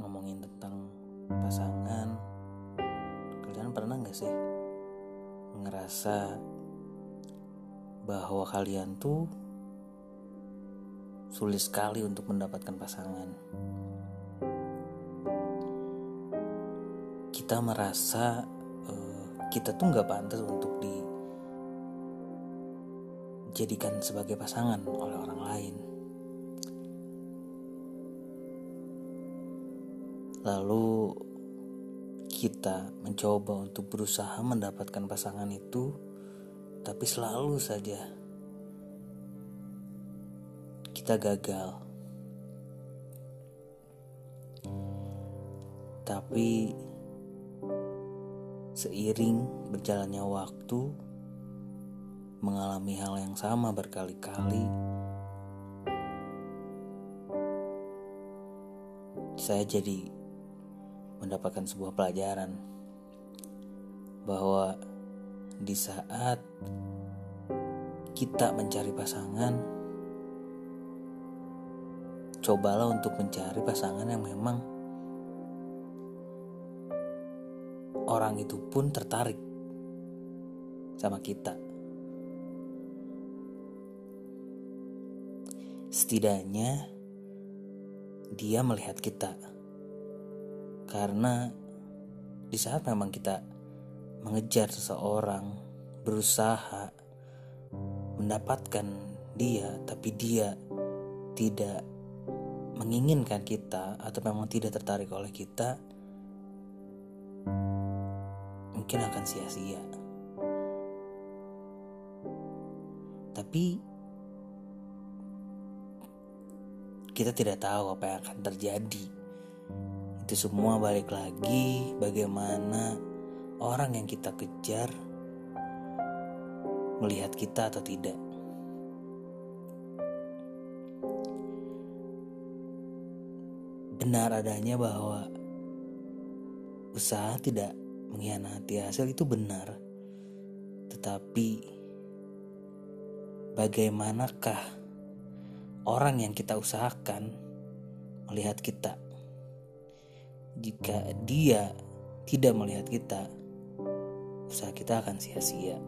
ngomongin tentang pasangan kalian pernah nggak sih ngerasa bahwa kalian tuh sulit sekali untuk mendapatkan pasangan? Kita merasa uh, kita tuh nggak pantas untuk dijadikan sebagai pasangan oleh orang lain Lalu kita mencoba untuk berusaha mendapatkan pasangan itu, tapi selalu saja kita gagal. Tapi seiring berjalannya waktu, mengalami hal yang sama berkali-kali, saya jadi mendapatkan sebuah pelajaran bahwa di saat kita mencari pasangan, cobalah untuk mencari pasangan yang memang orang itu pun tertarik sama kita. Setidaknya dia melihat kita karena di saat memang kita mengejar seseorang, berusaha mendapatkan dia, tapi dia tidak menginginkan kita atau memang tidak tertarik oleh kita, mungkin akan sia-sia. Tapi kita tidak tahu apa yang akan terjadi itu semua balik lagi bagaimana orang yang kita kejar melihat kita atau tidak. Benar adanya bahwa usaha tidak mengkhianati hasil itu benar. Tetapi bagaimanakah orang yang kita usahakan melihat kita? jika dia tidak melihat kita, usaha kita akan sia-sia.